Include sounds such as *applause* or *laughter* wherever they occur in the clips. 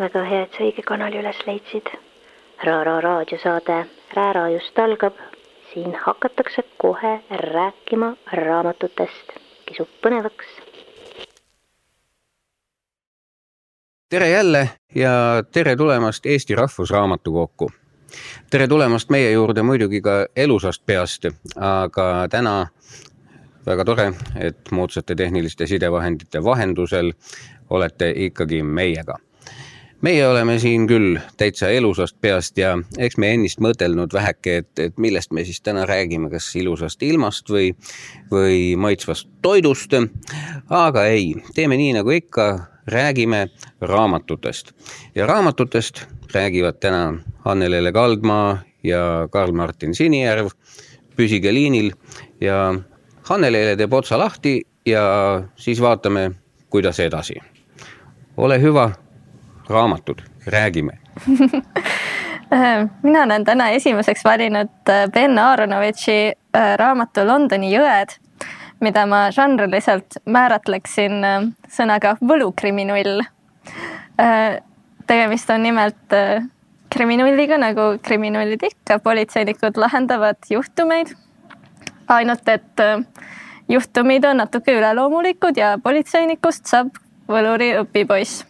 väga hea, et sa õige kanali üles leidsid. Raara raadiosaade Räära just algab. siin hakatakse kohe rääkima raamatutest. kisub põnevaks. tere jälle ja tere tulemast Eesti Rahvusraamatukokku. tere tulemast meie juurde muidugi ka elusast peast, aga täna väga tore, et moodsate tehniliste sidevahendite vahendusel olete ikkagi meiega meie oleme siin küll täitsa elusast peast ja eks me ennist mõtelnud väheke, et, et millest me siis täna räägime, kas ilusast ilmast või, või maitsvast toidust. aga ei, teeme nii nagu ikka, räägime raamatutest ja raamatutest räägivad täna Annelele Kaldmaa ja Karl-Martin Sinijärv. püsige liinil ja Annelele teeb otsa lahti ja siis vaatame, kuidas edasi. ole hüva raamatud, räägime *laughs* mina olen täna esimeseks valinud äh, Ben Aronovitši äh, raamatu Londoni jõed, mida ma žanriliselt määratleksin äh, sõnaga võlukriminaal. tegemist on nimelt kriminulliga, nagu kriminallid ikka, politseinikud lahendavad juhtumeid. ainult et juhtumid on natuke üleloomulikud ja politseinikust saab võluri õpipoiss Äh,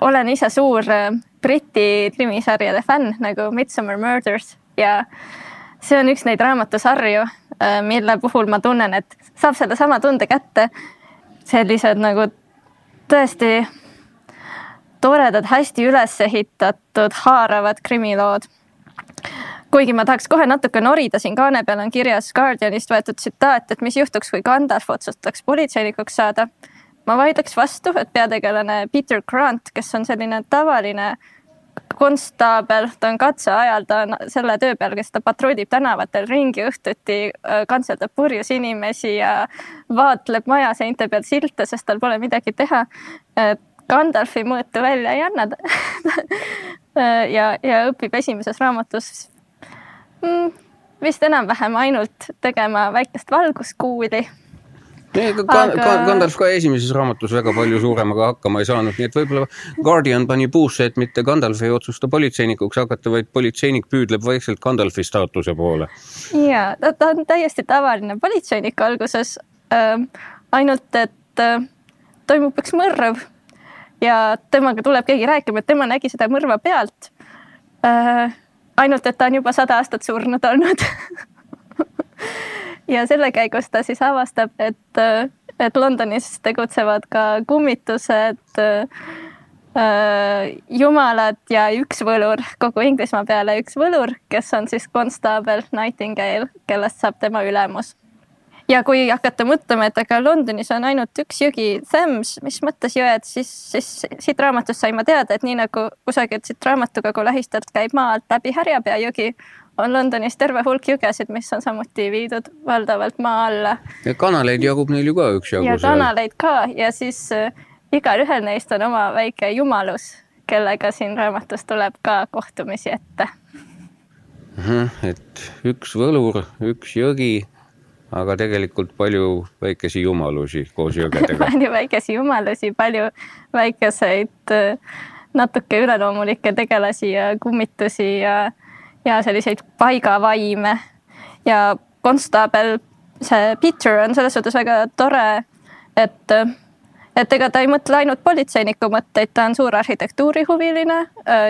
olen ise suur äh, Briti krimisarjade fänn nagu Midsummer Murders ja see on üks neid raamatusarju, äh, mille puhul ma tunnen, et saab sellesama tunde kätte. sellised nagu tõesti toredad, hästi üles ehitatud, haaravad krimilood. kuigi ma tahaks kohe natuke norida, siin kaane peal on kirjas Guardianist võetud tsitaat, et mis juhtuks, kui Gandalf otsustaks politseinikuks saada ma vaidleks vastu, et peategelane Peter Grant, kes on selline tavaline konstaabel, ta on katseajal, ta on selle töö peal, kes ta patrullib tänavatel ringi õhtuti, äh, kantseldab purjus inimesi ja vaatleb majaseinte peal silte, sest tal pole midagi teha. Gandalfi mõõtu välja ei anna *laughs* ja, ja õpib esimeses raamatus mm, vist enam-vähem ainult tegema väikest valguskuuli. Gandalf ka esimeses raamatus väga palju suuremaga hakkama ei saanud, nii et võib-olla Guardian pani puusse, et mitte Gandalf ei otsusta politseinikuks hakata, vaid politseinik püüdleb vaikselt Gandalfi staatuse poole. ja ta, ta on täiesti tavaline politseinik alguses äh,. ainult et äh, toimub üks mõrv ja temaga tuleb keegi rääkima, et tema nägi seda mõrva pealt äh,. ainult, et ta on juba sada aastat surnud olnud *laughs* *laughs* ja selle käigus ta siis avastab, et, et Londonis tegutsevad ka kummitused äh, jumalad ja üks võlur kogu Inglismaa peale, üks võlur, kes on siis konstaabel Nightingale, kellest saab tema ülemus. ja kui hakata mõtlema, et aga Londonis on ainult üks jõgi, Thames, mis mõttes jõed, siis, siis siit raamatust sain ma teada, et nii nagu kusagilt siit raamatukogu lähistalt käib maa alt läbi Härjapea jõgi, on Londonis terve hulk jõgesid, mis on samuti viidud valdavalt maa alla. ja kanaleid jagub neil ju ka üksjagu. ja kanaleid ka ja siis äh, igalühel neist on oma väike jumalus, kellega siin raamatus tuleb ka kohtumisi ette. et üks võlur, üks jõgi, aga tegelikult palju väikesi jumalusi koos *laughs* jõgedega palju väikesi jumalusi, palju väikeseid äh, natuke üleloomulikke tegelasi ja kummitusi ja ja selliseid paigavaime ja konstaabel, see Peter on selles suhtes väga tore, et, et ega ta ei mõtle ainult politseiniku mõtteid, ta on suur arhitektuurihuviline,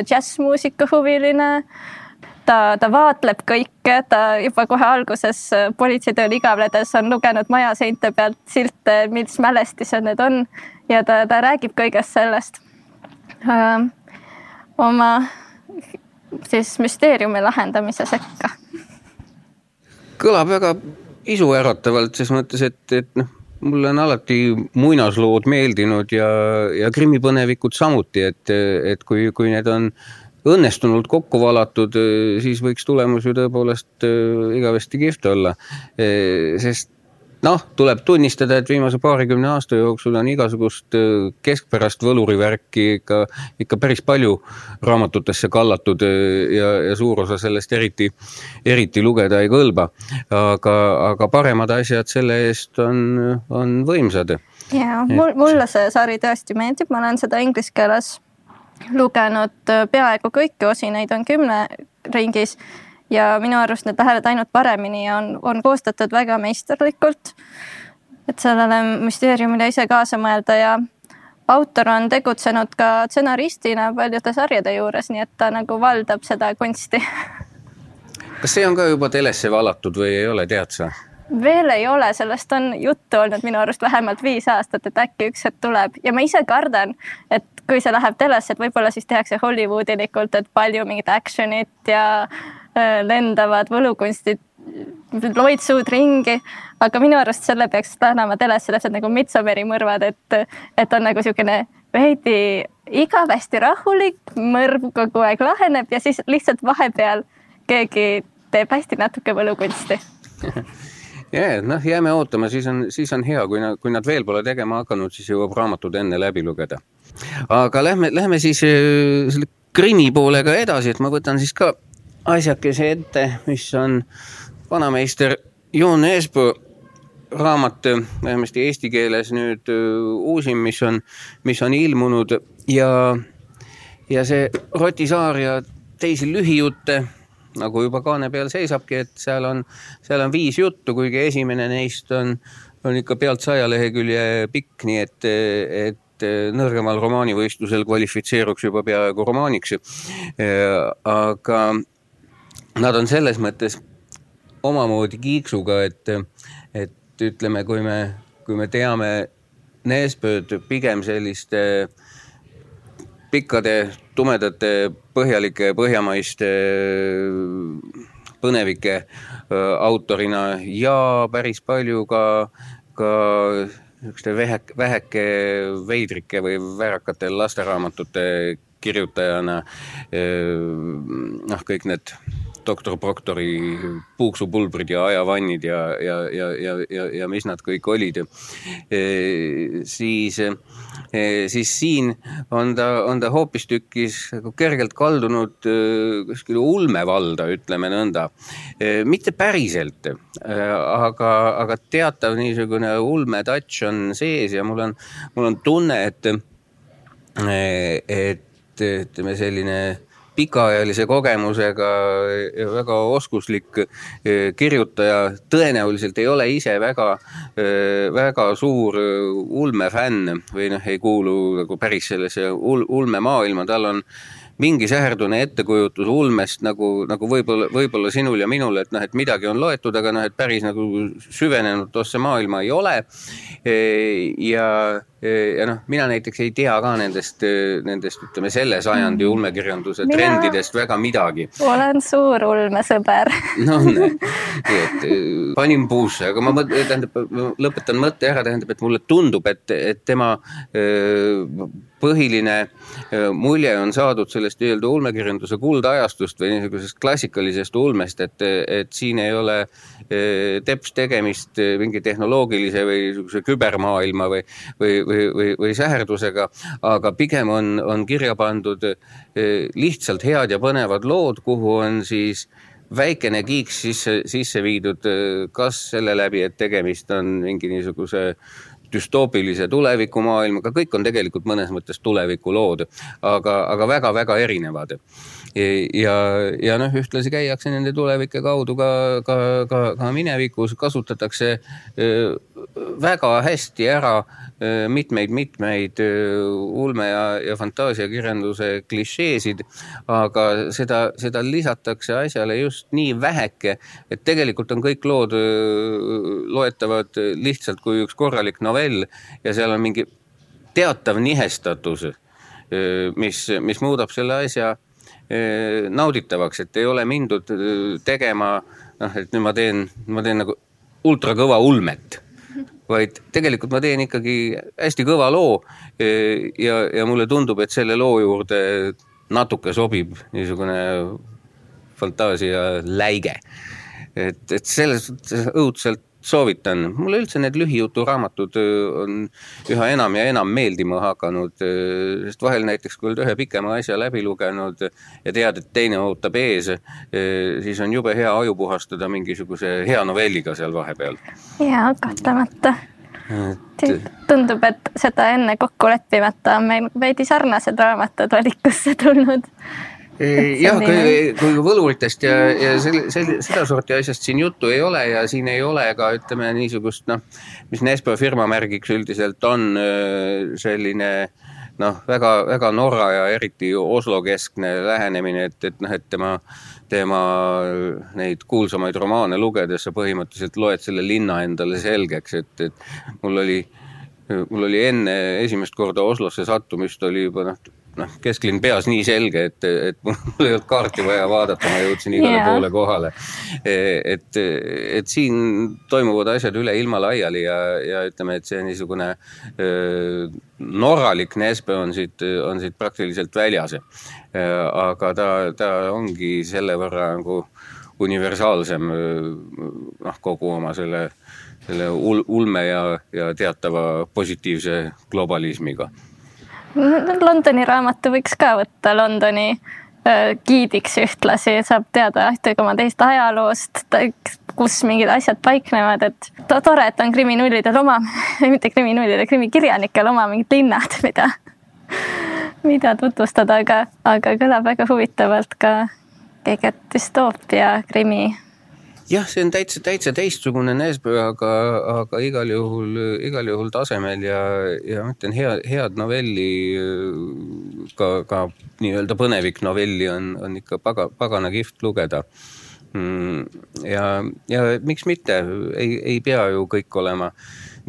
džässmuusika huviline ta, ta vaatleb kõike, ta juba kohe alguses politseitööl igavledes on lugenud maja seinte pealt silte, mis mälestised need on ja ta, ta räägib kõigest sellest äh,. oma siis müsteeriumi lahendamise sekka. kõlab väga isuäratavalt ses mõttes, et, et noh, mulle on alati muinaslood meeldinud ja, ja krimipõnevikud samuti, et, et kui, kui need on õnnestunult kokku valatud, siis võiks tulemus ju tõepoolest igavesti kihvt olla. sest noh, tuleb tunnistada, et viimase paarikümne aasta jooksul on igasugust äh, keskpärast võlurivärki ikka, ikka päris palju raamatutesse kallatud äh, ja, ja suur osa sellest eriti, eriti lugeda ei kõlba. aga, aga paremad asjad selle eest on, on võimsad ja mul, mulle see sari tõesti meeldib, ma olen seda inglise keeles lugenud äh, peaaegu kõiki osi, neid on kümne ringis ja minu arust need lähevad ainult paremini ja on, on koostatud väga meisterlikult. et sellele müsteeriumile ise kaasa mõelda ja autor on tegutsenud ka stsenaristina paljude sarjade juures, nii et ta nagu valdab seda kunsti. *laughs* kas see on ka juba telesse valatud või ei ole, tead sa? veel ei ole, sellest on juttu olnud minu arust vähemalt viis aastat, et äkki üks hetk tuleb ja ma ise kardan, et kui see läheb telesse, et võib-olla siis tehakse Hollywoodilikult, et palju mingit action'it ja lendavad võlukunstid, loitsuud ringi, aga minu arust selle peaks tänama telesse täpselt nagu Midsommeri mõrvad, et, et on nagu niisugune veidi igav, hästi rahulik, mõrv kogu aeg laheneb ja siis lihtsalt vahepeal keegi teeb hästi natuke võlukunsti *laughs* ja, noh, jääme ootama, siis on, siis on hea, kui nad, kui nad veel pole tegema hakanud, siis jõuab raamatud enne läbi lugeda. aga lähme, lähme siis äh, selle krimi poolega edasi, et ma võtan siis ka asjakese ette, mis on vanameister Joon Eespuu raamat, vähemasti eesti keeles nüüd äh, uusim, mis on, mis on ilmunud ja, ja see Roti Saar ja teisi lühijutte nagu juba kaane peal seisabki, et seal on, seal on viis juttu, kuigi esimene neist on, on ikka pealt saja lehekülje pikk, nii et, et nõrgemal romaanivõistlusel kvalifitseeruks juba peaaegu romaaniks. aga nad on selles mõttes omamoodi kiiksuga, et, et ütleme, kui me, kui me teame Neespööd pigem selliste pikkade tumedate, põhjalike, põhjamaiste põnevike autorina ja päris palju ka, ka niisuguste väheke, väheke veidrike või värakate lasteraamatute kirjutajana. noh, kõik need doktor Proctori puuksupulbrid ja ajavannid ja, ja, ja, ja, ja, ja mis nad kõik olid. siis, siis siin on ta, on ta hoopistükkis nagu kergelt kaldunud kuskile ulmevalda, ütleme nõnda. mitte päriselt, aga, aga teatav niisugune ulme touch on sees ja mul on, mul on tunne, et, et ütleme, selline pikaajalise kogemusega ja väga oskuslik eh, kirjutaja tõenäoliselt ei ole ise väga, eh, väga suur eh, ulmefänn või noh, ei kuulu nagu päris sellesse ul-, ulmemaailma, tal on mingi säherdune ettekujutus ulmest nagu, nagu võib-olla, võib-olla sinul ja minul, et noh, et midagi on loetud, aga noh, et päris nagu süvenenud tosse maailma ei ole. ja ja noh, mina näiteks ei tea ka nendest, nendest ütleme selle sajandi mm. ulmekirjanduse mina trendidest väga midagi. olen suur ulmesõber. noh, *laughs* nii et panin puusse, aga ma mõt-, tähendab, lõpetan mõtte ära, tähendab, et mulle tundub, et, et tema põhiline mulje on saadud sellest nii-öelda ulmekirjanduse kuldajastust või niisugusest klassikalisest ulmest, et, et siin ei ole teps tegemist mingi tehnoloogilise või niisuguse kübermaailma või, või, või, või, või säherdusega, aga pigem on, on kirja pandud eh, lihtsalt head ja põnevad lood, kuhu on siis väikene kiiks sisse, sisse viidud, eh, kas selle läbi, et tegemist on mingi niisuguse düstoopilise tulevikumaailmaga, kõik on tegelikult mõnes mõttes tulevikulood, aga, aga väga-väga erinevad ja, ja noh, ühtlasi käiakse nende tulevike kaudu ka, ka, ka, ka minevikus, kasutatakse väga hästi ära mitmeid-mitmeid ulme ja, ja fantaasiakirjanduse klišeesid, aga seda, seda lisatakse asjale just nii väheke, et tegelikult on kõik lood loetavad lihtsalt kui üks korralik novell ja seal on mingi teatav nihestatus, mis, mis muudab selle asja nauditavaks, et ei ole mindud eh, tegema noh, et nüüd ma teen, ma teen nagu ultrakõva ulmet, vaid tegelikult ma teen ikkagi hästi kõva loo ja, ja mulle tundub, et selle loo juurde natuke sobib niisugune fantaasia läige. et, et selles suhtes õudselt soovitan, mulle üldse need lühijuturaamatud on üha enam ja enam meeldima hakanud, sest vahel näiteks, kui oled ühe pikema asja läbi lugenud ja tead, et teine ootab ees, siis on jube hea aju puhastada mingisuguse hea novelliga seal vahepeal. jaa, kahtlemata. Tundub, et seda enne kokku leppimata on meil veidi sarnased raamatud valikusse tulnud *laughs* jah, kui, kui võluritest ja, ja sel-, sel-, sedasorti asjast siin juttu ei ole ja siin ei ole ka ütleme niisugust noh, mis Nespo firma märgiks üldiselt on selline noh, väga, väga Norra ja eriti Oslo keskne lähenemine, et, et noh, et tema, tema neid kuulsamaid romaane lugedes sa põhimõtteliselt loed selle linna endale selgeks, et, et mul oli mul oli enne esimest korda Oslosse sattumist oli juba noh, noh, kesklinn peas nii selge, et, et mul ei olnud kaarti vaja vaadata, ma jõudsin igale yeah. poole kohale. et, et siin toimuvad asjad üle ilma laiali ja, ja ütleme, et see niisugune norralik Nespe on siit, on siit praktiliselt väljas. aga ta, ta ongi selle võrra nagu universaalsem noh, kogu oma selle, selle ulme ja, ja teatava positiivse globalismiga Londoni raamatu võiks ka võtta Londoni giidiks ühtlasi, saab teada ühte koma teist ajaloost, kus mingid asjad paiknevad, et tore, et on kriminullidel oma, *laughs* mitte kriminullidel, krimikirjanikel oma mingid linnad, *laughs* mida, mida tutvustada, aga, aga kõlab väga huvitavalt ka keegi düstoopia krimi jah, see on täitsa, täitsa teistsugune Nesbø, aga, aga igal juhul, igal juhul tasemel ja, ja ma ütlen, hea, head novelli, ka, ka nii-öelda põneviknovelli on, on ikka paga, pagana kihvt lugeda. Mm, ja, ja miks mitte, ei, ei pea ju kõik olema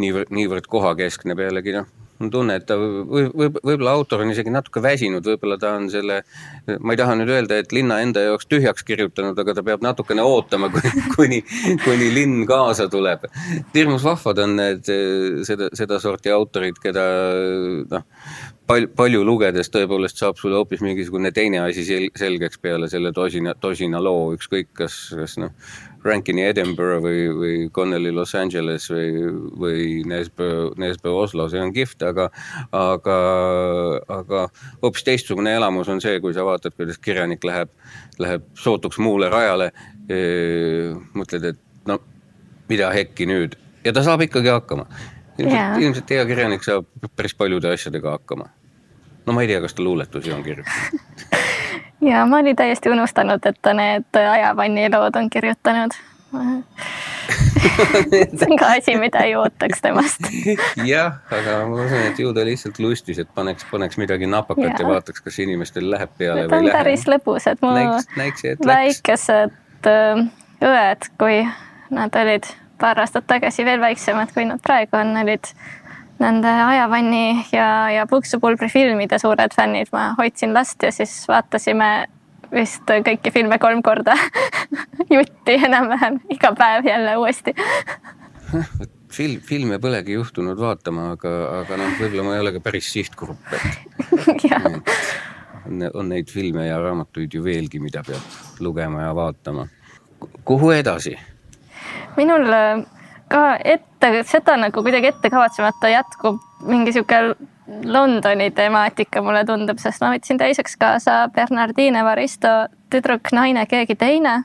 niivõrd, niivõrd kohakeskne pealegi noh on tunne, et ta võib, võib, võib-olla autor on isegi natuke väsinud, võib-olla ta on selle, ma ei taha nüüd öelda, et linna enda jaoks tühjaks kirjutanud, aga ta peab natukene ootama, *laughs* kuni, kuni linn kaasa tuleb. hirmus vahvad on need seda, sedasorti autorid, keda noh, palju, palju lugedes tõepoolest saab sulle hoopis mingisugune teine asi sel-, selgeks peale selle tosina, tosina loo, ükskõik kas, kas noh, Rankini Edinburgh või, või Connelly Los Angeles või, või Nesbø, Nesbø Oslo, see on kihvt, aga, aga, aga hoopis teistsugune elamus on see, kui sa vaatad, kuidas kirjanik läheb, läheb sootuks muule rajale. mõtled, et no mida hekki nüüd ja ta saab ikkagi hakkama. ilmselt, ilmselt hea kirjanik saab päris paljude asjadega hakkama. no ma ei tea, kas ta luuletusi on kirjutanud *laughs* ja ma olin täiesti unustanud, et ta need ajavanni lood on kirjutanud. *laughs* See on ka asi, mida ei ootaks temast. *laughs* Jah, aga ma usun, et ju ta lihtsalt lustis, et paneks, paneks midagi napakat ja, ja vaataks, kas inimestel läheb peale Need või ei lähe. päris lõbusad, mu näiks, näiks, väikesed äh, õed, kui nad olid paar aastat tagasi veel väiksemad, kui nad praegu on, olid nende Ajavanni ja, ja Puksupulbri filmide suured fännid, ma hoidsin last ja siis vaatasime vist kõiki filme kolm korda *laughs* jutti enam-vähem iga päev jälle uuesti film, filme polegi juhtunud vaatama, aga, aga noh, võib-olla ma ei ole ka päris sihtgrupp, et *laughs* on, on neid filme ja raamatuid ju veelgi, mida peab lugema ja vaatama. kuhu edasi? minul ka ette, seda nagu kuidagi ette kavatsemata jätkub mingi sihuke Londoni temaatika, mulle tundub, sest ma võtsin teiseks kaasa Bernardine Varisto Tüdruk, naine, keegi teine,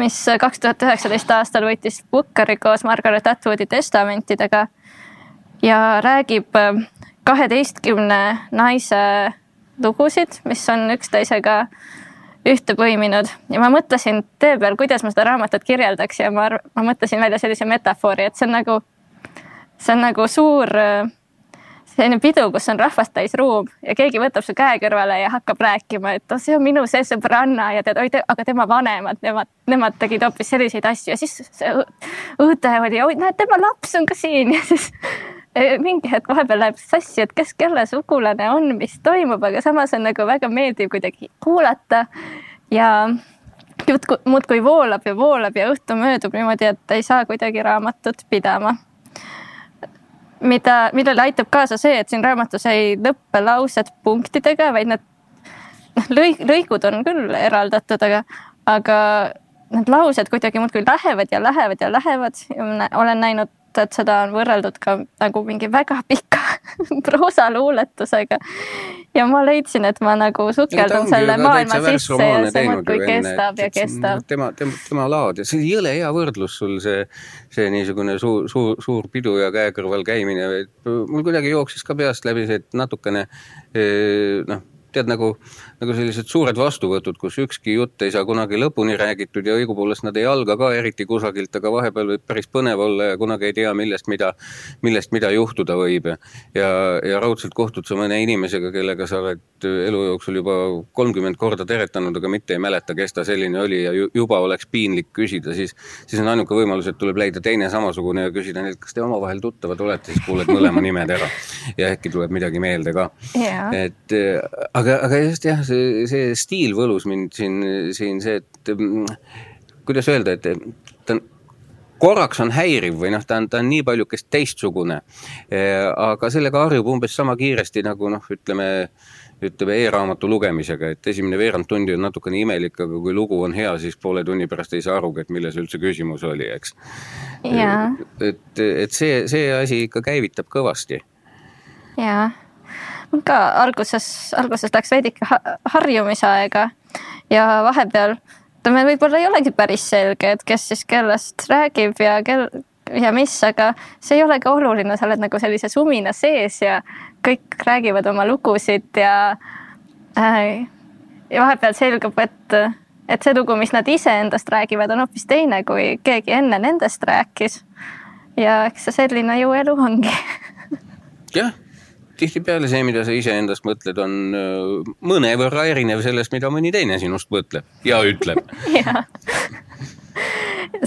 mis kaks tuhat üheksateist aastal võitis Bookeri koos Margaret Atwoodi testamentidega ja räägib kaheteistkümne naise lugusid, mis on üksteisega ühte põiminud. Ja ma mõtlesin tee peal, kuidas ma seda raamatut kirjeldaks ja ma, ma mõtlesin välja sellise metafoori, et see on nagu, see on nagu suur selline pidu, kus on rahvast täis ruum ja keegi võtab su käe kõrvale ja hakkab rääkima, et oh, see on minu see sõbranna ja tead, oi, aga tema vanemad, nemad, nemad tegid hoopis selliseid asju. Ja siis see õde oli, oi, näed, tema laps on ka siin. *laughs* Ja siis mingi hetk vahepeal läheb sassi, et kes kelle sugulane on, mis toimub, aga samas on nagu väga meeldiv kuidagi kuulata ja jutt muudkui voolab ja voolab ja õhtu möödub niimoodi, et ei saa kuidagi raamatut pidama. mida, millele aitab kaasa see, et siin raamatus ei lõppe laused punktidega, vaid need noh, lõi-, lõigud on küll eraldatud, aga, aga need laused kuidagi muudkui lähevad ja lähevad ja lähevad ja olen näinud et seda on võrreldud ka nagu mingi väga pika *laughs* proosaluuletusega. ja ma leidsin, et ma nagu sukeldun selle maailma sisse ja see muudkui kestab ja kestab. tema, tema, tema laad ja see jõle hea võrdlus sul see, see niisugune suur, suur, suur pidu ja käe kõrval käimine. mul kuidagi jooksis ka peast läbi see, et natukene eh, noh tead nagu, nagu sellised suured vastuvõtud, kus ükski jutt ei saa kunagi lõpuni räägitud ja õigupoolest nad ei alga ka eriti kusagilt, aga vahepeal võib päris põnev olla ja kunagi ei tea, millest mida, millest mida juhtuda võib. ja, ja raudselt kohtud sa mõne inimesega, kellega sa oled elu jooksul juba kolmkümmend korda teretanud, aga mitte ei mäleta, kes ta selline oli ja juba oleks piinlik küsida, siis, siis on ainuke võimalus, et tuleb leida teine samasugune ja küsida neilt, kas te omavahel tuttavad olete, siis kuuled mõlema nimed ära. Ja äkki tuleb midagi meelde ka. Yeah.. et aga, aga just jah, see, see stiil võlus mind siin, siin see, et mm, kuidas öelda, et ta on korraks on häiriv või noh, ta on, ta on nii paljukest teistsugune. aga sellega harjub umbes sama kiiresti nagu noh, ütleme, ütleme e-raamatu lugemisega, et esimene veerand tundi on natukene imelik, aga kui lugu on hea, siis poole tunni pärast ei saa arugi, et milles üldse küsimus oli, eks. et, et see, see asi ikka käivitab kõvasti. jaa *laughs* ka alguses, alguses läks veidike harjumise aega ja vahepeal ta meil võib-olla ei olegi päris selge, et kes siis kellest räägib ja kel ja mis, aga see ei olegi oluline, sa oled nagu sellise sumina sees ja kõik räägivad oma lugusid ja äh,. ja vahepeal selgub, et, et see lugu, mis nad iseendast räägivad, on hoopis teine, kui keegi enne nendest rääkis. ja eks see selline ju elu ongi *laughs* jah tihtipeale see, mida sa iseendast mõtled, on äh, mõnevõrra erinev sellest, mida mõni teine sinust mõtleb ja ütleb. *laughs*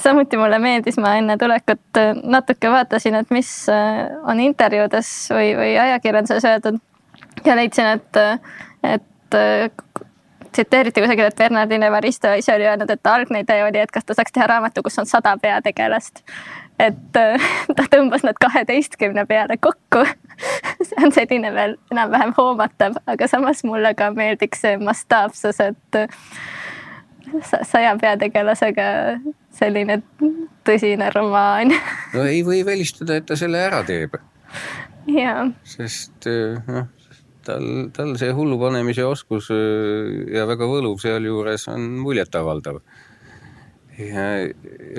Samuti mulle meeldis, ma enne tulekut äh, natuke vaatasin, et mis äh, on intervjuudes või, või ajakirjanduses öeldud ja leidsin, et, et tsiteeriti kusagil, et Bernardine Evaristo ise oli öelnud, et algne idee oli, et kas ta saaks teha raamatu, kus on sada peategelast. Et *laughs* ta tõmbas nad kaheteistkümne peale kokku *laughs* see on selline veel enam-vähem hoomatav, aga samas mulle ka meeldiks see mastaapsus, et saja peategelasega selline tõsine romaan. no ei või välistada, et ta selle ära teeb. jaa. sest äh, noh, tal, tal see hullu panemise oskus ja väga võluv sealjuures on muljetavaldav. ja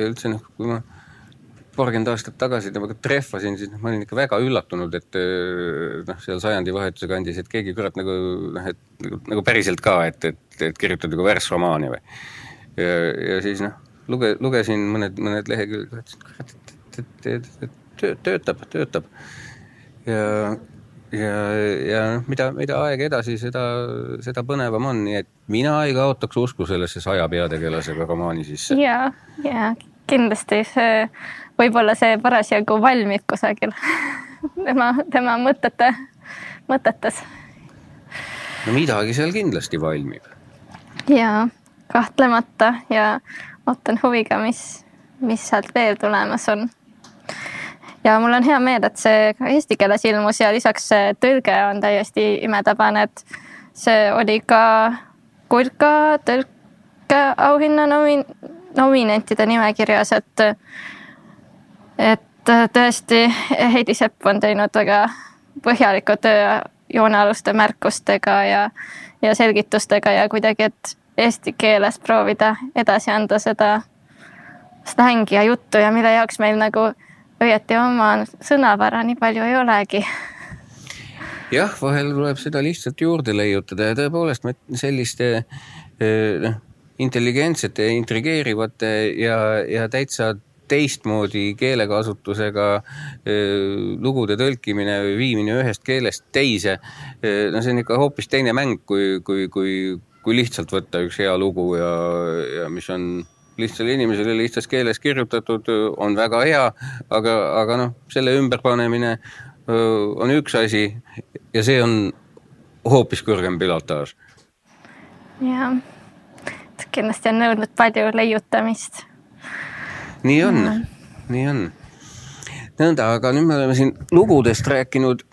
üldse noh, kui ma paarkümmend aastat tagasi temaga trehvasin, siis noh, ma olin ikka väga üllatunud, et noh, seal sajandivahetuse kandis, et keegi kurat nagu noh, et nagu, nagu päriselt ka, et, et, et kirjutab nagu värsromaani või. ja, ja siis noh, luge-, lugesin mõned, mõned leheküljed, ütlesin kurat, et, et, et, et töötab, töötab. ja, ja, ja noh, mida, mida aeg edasi, seda, seda põnevam on, nii et mina ei kaotaks usku sellesse saja peategelasega romaani sisse. ja, ja kindlasti see võib-olla see parasjagu valmib kusagil *laughs* tema, tema mõtete, mõtetes. no midagi seal kindlasti valmib. ja kahtlemata ja ootan huviga, mis, mis sealt veel tulemas on. ja mul on hea meel, et see ka eesti keeles ilmus ja lisaks see tõlge on täiesti imetabane, et see oli ka Kulka tõlkeauhinna nomin-, nominentide nimekirjas, et et äh, tõesti Heidi Sepp on teinud väga põhjaliku töö joonealuste märkustega ja, ja selgitustega ja kuidagi, et eesti keeles proovida edasi anda seda slängi ja juttu ja mille jaoks meil nagu õieti oma sõnavara nii palju ei olegi. jah, vahel tuleb seda lihtsalt juurde leiutada ja tõepoolest selliste äh, noh, intelligentsete, intrigeerivate ja, ja täitsa teistmoodi keelekasutusega lugude tõlkimine või viimine ühest keelest teise. no see on ikka hoopis teine mäng, kui, kui, kui, kui lihtsalt võtta üks hea lugu ja, ja mis on lihtsale inimesele lihtsas keeles kirjutatud, on väga hea, aga, aga noh, selle ümberpanemine on üks asi ja see on hoopis kõrgem pilotaaž. jah, kindlasti on nõudnud palju leiutamist nii on, nii on. nõnda, aga nüüd me oleme siin lugudest rääkinud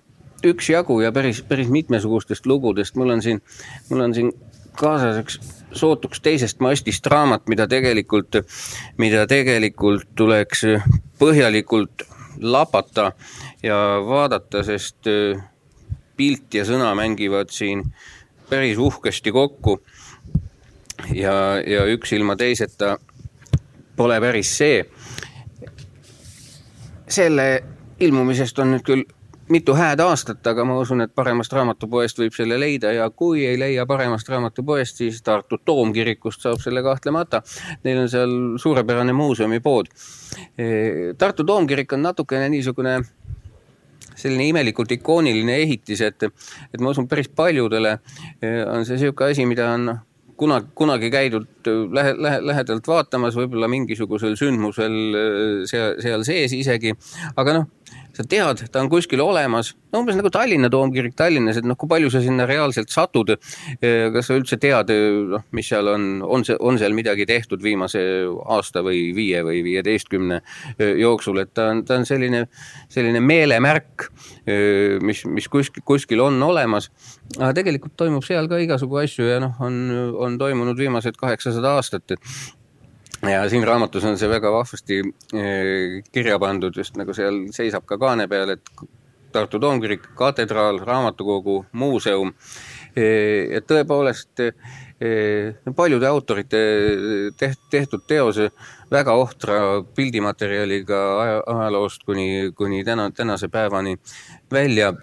üksjagu ja päris, päris mitmesugustest lugudest. mul on siin, mul on siin kaasas üks sootuks teisest mastist raamat, mida tegelikult, mida tegelikult tuleks põhjalikult lapata ja vaadata, sest pilt ja sõna mängivad siin päris uhkesti kokku. ja, ja üks ilma teiseta pole päris see. selle ilmumisest on nüüd küll mitu hääd aastat, aga ma usun, et paremast raamatupoest võib selle leida ja kui ei leia paremast raamatupoest, siis Tartu Toomkirikust saab selle kahtlemata. Neil on seal suurepärane muuseumipood. Tartu Toomkirik on natukene niisugune selline imelikult ikooniline ehitis, et, et ma usun, päris paljudele on see niisugune asi, mida on kunagi, kunagi käidud lähe, lähe, lähedalt vaatamas, võib-olla mingisugusel sündmusel seal, seal sees isegi, aga noh sa tead, ta on kuskil olemas, no umbes nagu Tallinna toomkirik Tallinnas, et noh, kui palju sa sinna reaalselt satud. kas sa üldse tead, noh, mis seal on, on see, on seal midagi tehtud viimase aasta või viie või viieteistkümne jooksul, et ta on, ta on selline, selline meelemärk, mis, mis kuskil, kuskil on olemas. aga tegelikult toimub seal ka igasugu asju ja noh, on, on toimunud viimased kaheksasada aastat, et ja siin raamatus on see väga vahvasti eh, kirja pandud, just nagu seal seisab ka kaane peal, et Tartu Toomkirik, katedraal, raamatukogu, muuseum. Eh, et tõepoolest eh, paljude autorite teht-, tehtud teose väga ohtra pildimaterjaliga ajaloost kuni, kuni täna, tänase päevani välja.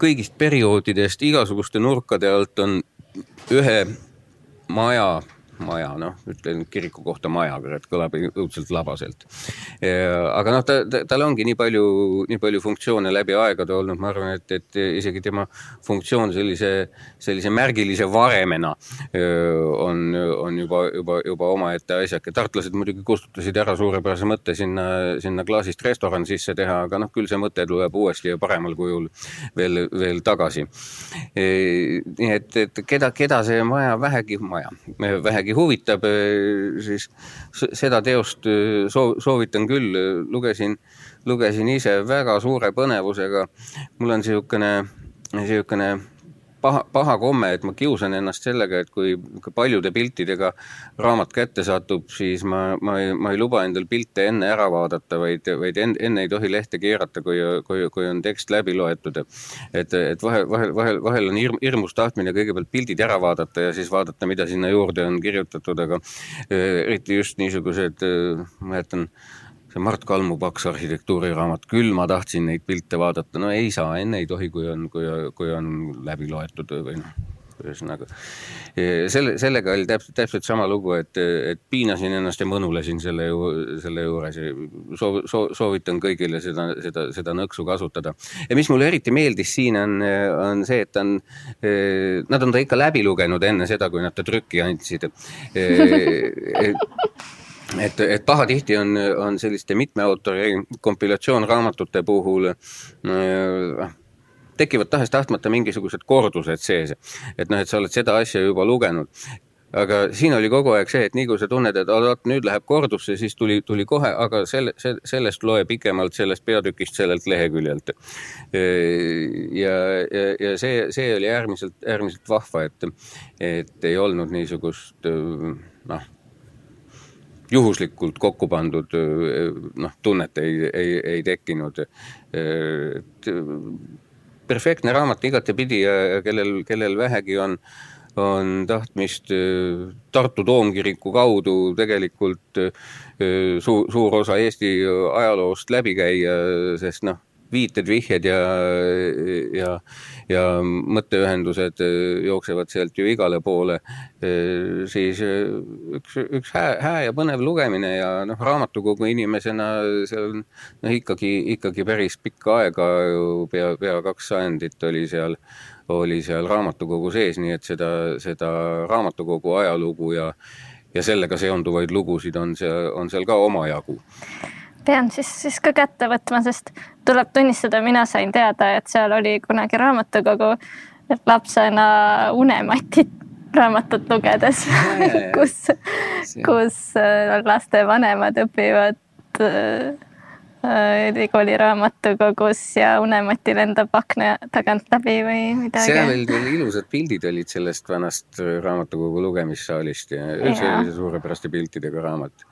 kõigist perioodidest, igasuguste nurkade alt on ühe maja maja, noh, ütlen kiriku kohta maja, kurat, kõlab õudselt labaselt. aga noh, ta, ta, tal ongi nii palju, nii palju funktsioone läbi aegade olnud, ma arvan, et, et isegi tema funktsioon sellise, sellise märgilise varemena on, on juba, juba, juba omaette asjake. tartlased muidugi kustutasid ära suurepärase mõtte sinna, sinna klaasist restoran sisse teha, aga noh, küll see mõte tuleb uuesti ja paremal kujul veel, veel tagasi. nii et, et keda, keda see maja vähegi, maja, vähegi kedagi huvitab, eh, siis seda teost eh, soov, soovitan küll, lugesin, lugesin ise väga suure põnevusega. mul on niisugune, niisugune paha, paha komme, et ma kiusan ennast sellega, et kui paljude piltidega raamat kätte satub, siis ma, ma ei, ma ei luba endal pilte enne ära vaadata, vaid, vaid enne, enne ei tohi lehte keerata, kui, kui, kui on tekst läbi loetud. et, et vahel, vahel, vahel, vahel on hirm, hirmus tahtmine kõigepealt pildid ära vaadata ja siis vaadata, mida sinna juurde on kirjutatud, aga eh, eriti just niisugused, eh, ma mäletan see Mart Kalmu paks arhitektuuriraamat, küll ma tahtsin neid pilte vaadata, no ei saa, enne ei tohi, kui on, kui, kui on läbi loetud või noh, ühesõnaga. selle, sellega oli täpselt, täpselt sama lugu, et, et piinasin ennast ja mõnulesin selle ju, selle juures soov, soov, soovitan kõigile seda, seda, seda nõksu kasutada. ja mis mulle eriti meeldis siin on, on see, et on, nad on ta ikka läbi lugenud enne seda, kui nad ta trükki andsid et, et pahatihti on, on selliste mitme autori kompilatsioonraamatute puhul äh, tekivad tahes-tahtmata mingisugused kordused sees. et noh, et sa oled seda asja juba lugenud. aga siin oli kogu aeg see, et nii kui sa tunned, et oot, nüüd läheb kordusse, siis tuli, tuli kohe, aga selle, sellest loe pikemalt, sellest peatükist, sellelt leheküljelt. ja, ja, ja see, see oli äärmiselt, äärmiselt vahva, et, et ei olnud niisugust noh juhuslikult kokku pandud noh, tunnet ei, ei, ei tekkinud. perfektne raamat igatepidi ja kellel, kellel vähegi on, on tahtmist Tartu Toomkiriku kaudu tegelikult suur, suur osa Eesti ajaloost läbi käia, sest noh viited, vihjed ja, ja, ja mõtteühendused jooksevad sealt ju igale poole, siis üks, üks hää, hää ja põnev lugemine ja noh, raamatukogu inimesena see on noh, ikkagi, ikkagi päris pikka aega ju pea, pea kaks sajandit oli seal, oli seal raamatukogu sees, nii et seda, seda raamatukogu ajalugu ja ja sellega seonduvaid lugusid on seal, on seal ka omajagu pean siis, siis ka kätte võtma, sest tuleb tunnistada, mina sain teada, et seal oli kunagi raamatukogu lapsena Unematit raamatut lugedes *laughs* kus, kus äh, laste vanemad õpivad äh, ülikooli raamatukogus ja Unemati lendab akna tagant läbi või midagi. seal olid veel ilusad pildid olid sellest vanast raamatukogu lugemissaalist ja üldse suurepäraste piltidega raamat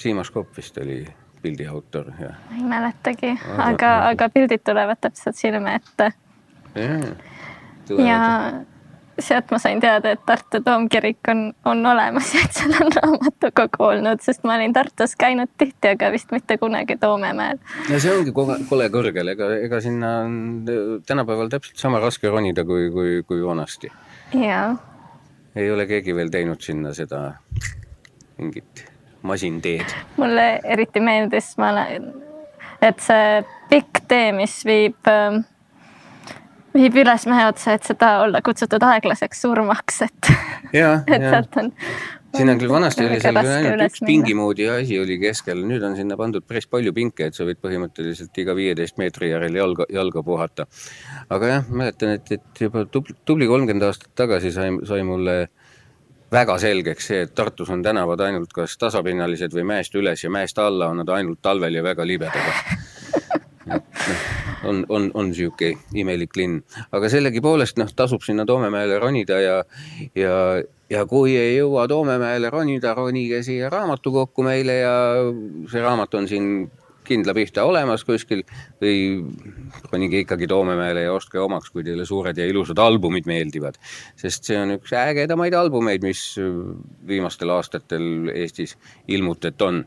Siimas Kopp vist oli pildi autor ja. ei mäletagi, aga, aga pildid tulevad täpselt silme ette. ja sealt ma sain teada, et Tartu toomkirik on, on olemas *laughs* ja et seal on raamatukogu olnud, sest ma olin Tartus käinud tihti, aga vist mitte kunagi Toomemäel. no see ongi kole, kole kõrgel, ega, ega sinna on tänapäeval täpselt sama raske ronida kui, kui, kui vanasti. jaa. ei ole keegi veel teinud sinna seda mingit masinteed. mulle eriti meeldis, ma olen, et see pikk tee, mis viib äh, viib üles mehe otsa, et seda olla kutsutud aeglaseks surmaks, et, *laughs* *laughs* et sealt on. siin on küll vanasti oli seal küll ainult üks pingi moodi asi oli keskel, nüüd on sinna pandud päris palju pinke, et sa võid põhimõtteliselt iga viieteist meetri järel jalga, jalga puhata. aga jah, mäletan, et, et juba tubli, tubli kolmkümmend aastat tagasi sai, sai mulle väga selgeks see, et Tartus on tänavad ainult kas tasapinnalised või mäest üles ja mäest alla on nad ainult talvel ja väga libedad. noh on, on, on niisugune imelik linn, aga sellegipoolest noh, tasub sinna Toomemäele ronida ja, ja, ja kui ei jõua Toomemäele ronida, ronige siia raamatukokku meile ja see raamat on siin kindla pihta olemas kuskil või ronige ikkagi Toomemäele ja ostke omaks, kui teile suured ja ilusad albumid meeldivad. sest see on üks ägedamaid albumeid, mis viimastel aastatel Eestis ilmutet on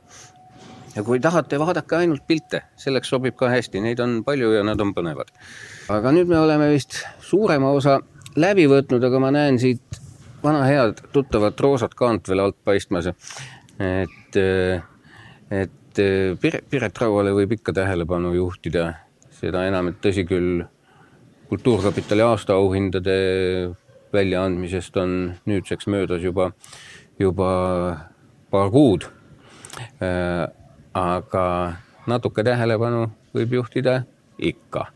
ja kui tahate, vaadake ainult pilte, selleks sobib ka hästi, neid on palju ja nad on põnevad. aga nüüd me oleme vist suurema osa läbi võtnud, aga ma näen siit vana head tuttavat roosat kaant veel alt paistmas. et, et Piret, Piret Rauale võib ikka tähelepanu juhtida, seda enam, et tõsi küll, Kultuurkapitali aastaauhindade väljaandmisest on nüüdseks möödas juba, juba paar kuud aga natuke tähelepanu võib juhtida ikka.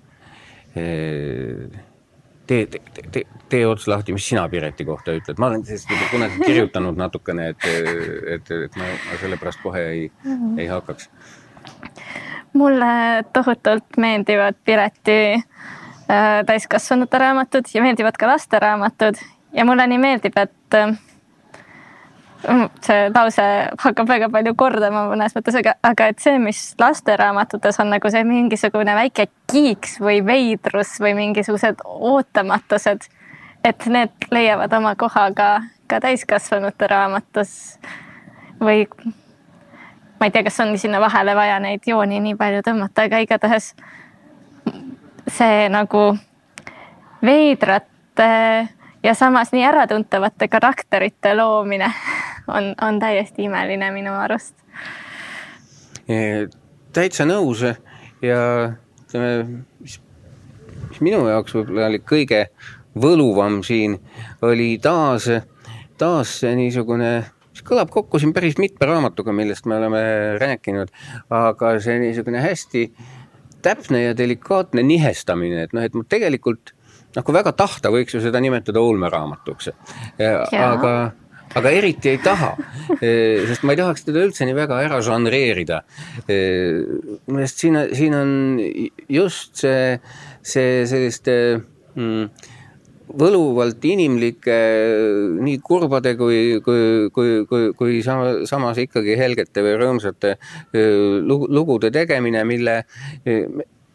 Tee, tee, tee, tee ots lahti, mis sina Pireti kohta ütled, ma olen sellest juba kunagi kirjutanud natukene, et, et, et ma, ma sellepärast kohe ei mm, -hmm. ei hakkaks. mulle tohutult meeldivad Pireti äh, täiskasvanute raamatud ja meeldivad ka lasteraamatud ja mulle nii meeldib, et äh, see lause hakkab väga palju kordama mõnes mõttes, aga, aga et see, mis lasteraamatutes on nagu see mingisugune väike kiiks või veidrus või mingisugused ootamatused, et need leiavad oma koha ka, ka täiskasvanute raamatus või ma ei tea, kas on sinna vahele vaja neid jooni nii palju tõmmata, aga igatahes see nagu veidrate ja samas nii äratuntavate karakterite loomine *laughs* on, on täiesti imeline minu arust. täitsa nõus ja ütleme, mis, minu jaoks võib-olla oli kõige võluvam siin, oli taas, taas niisugune mis kõlab kokku siin päris mitme raamatuga, millest me oleme rääkinud, aga see niisugune hästi täpne ja delikaatne nihestamine, et noh, et tegelikult noh, kui väga tahta, võiks ju seda nimetada ulmeraamatuks. aga, aga eriti ei taha, sest ma ei tahaks teda üldse nii väga ära žanreerida. minu meelest siin, siin on just see, see selliste mm, võluvalt inimlike, nii kurbade kui, kui, kui, kui, kui sama, samas ikkagi helgete või rõõmsate lugude tegemine, mille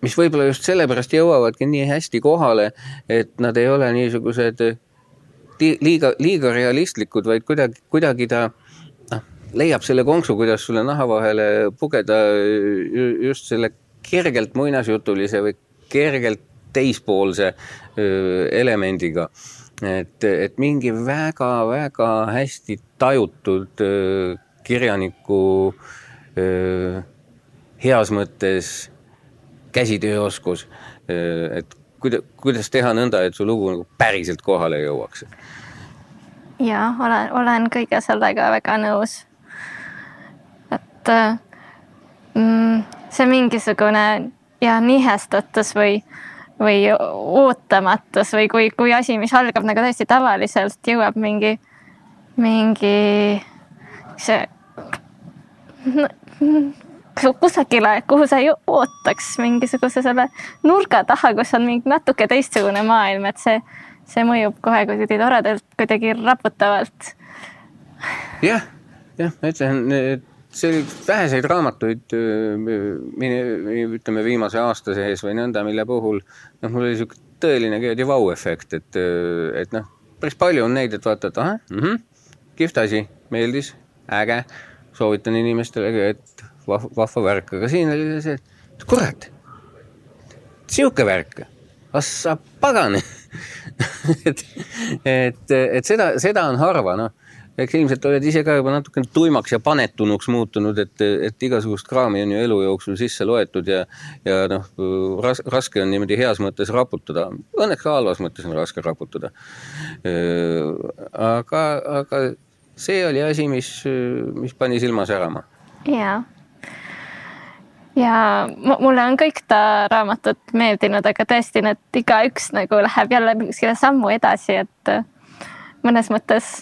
mis võib-olla just sellepärast jõuavadki nii hästi kohale, et nad ei ole niisugused liiga, liiga realistlikud, vaid kuidagi, kuidagi ta noh, leiab selle konksu, kuidas sulle naha vahele pugeda just selle kergelt muinasjutulise või kergelt teispoolse elemendiga. et, et mingi väga-väga hästi tajutud kirjaniku heas mõttes käsitööoskus, et kuida-, kuidas teha nõnda, et su lugu nagu päriselt kohale jõuaks? ja olen, olen kõige sellega väga nõus. et mm, see mingisugune ja nihestatus või, või ootamatus või kui, kui asi, mis algab nagu täiesti tavaliselt, jõuab mingi, mingi see kusagile, kuhu sa ei ootaks mingisuguse selle nurga taha, kus on mingi natuke teistsugune maailm, et see, see mõjub kohe kuidagi toredalt, kuidagi raputavalt. jah, jah, ma ütlen, see oli väheseid raamatuid ütleme viimase aasta sees või nõnda, mille puhul noh, mul oli sihuke tõeline kuradi vau-efekt, et, et noh, päris palju on neid, et vaata, et ahah mm, -hmm, kihvt asi, meeldis, äge, soovitan inimestele, et vahva, värk, aga siin oli see, et kurat, sihuke värk, ah sa pagan *laughs* et, et, et seda, seda on harva, noh eks ilmselt oled ise ka juba natukene tuimaks ja panetunuks muutunud, et, et igasugust kraami on ju elu jooksul sisse loetud ja, ja noh ras,, raske on niimoodi heas mõttes raputada. Õnneks ka halvas mõttes on raske raputada. aga, aga see oli asi, mis, mis pani silma särama. jaa ja mulle on kõik ta raamatud meeldinud, aga tõesti, need igaüks nagu läheb jälle mingisuguse sammu edasi, et mõnes mõttes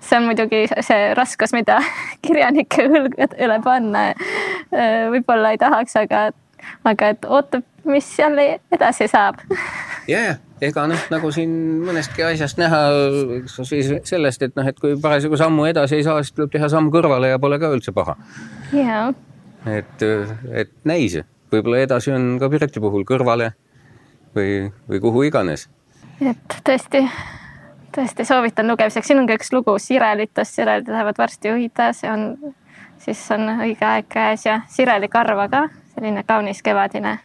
see on muidugi see raskus, mida *laughs* kirjanike õlgadele panna. võib-olla ei tahaks, aga, aga et ootab, mis jälle edasi saab. *laughs* ja, ja ega noh, nagu siin mõnestki asjast näha, sellest, et noh, et kui parasjagu sammu edasi ei saa, siis tuleb teha samm kõrvale ja pole ka üldse paha. jaa. Et, et näis, võib-olla edasi on ka Pireti puhul kõrvale või, või kuhu iganes. et tõesti tõesti soovitan lugemiseks, siin on ka üks lugu Sirelitest, Sirelid lähevad varsti õhida, see on, siis on õige aeg käes. Ja Sireli karva ka, selline kaunis kevadine.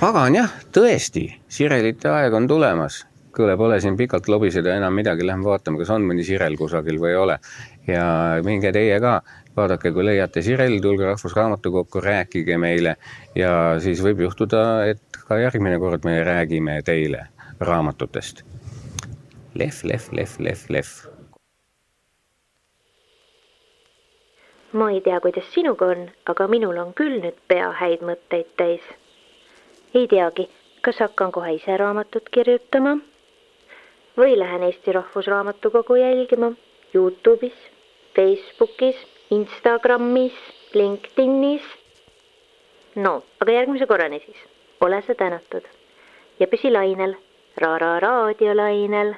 pagan jah, tõesti, Sirelite aeg on tulemas. kuule, pole siin pikalt lobiseda. Enam midagi, lähme vaatame, kas on mõni Sirel kusagil või ei ole. ja minge teie ka, vaadake, kui leiate Sirel, tulge Rahvusraamatukokku, rääkige meile ja siis võib juhtuda, et ka järgmine kord me räägime teile raamatutest lehv, lehv, lehv, lehv, lehv. ma ei tea, kuidas sinuga on, aga minul on küll nüüd pea häid mõtteid täis. ei teagi, kas hakkan kohe ise raamatut kirjutama või lähen Eesti Rahvusraamatukogu jälgima Youtube'is, Facebookis, Instagramis, LinkedInis. no, aga järgmise korrani siis, ole sa tänatud ja püsi lainel, Ra-Ra raadiolainel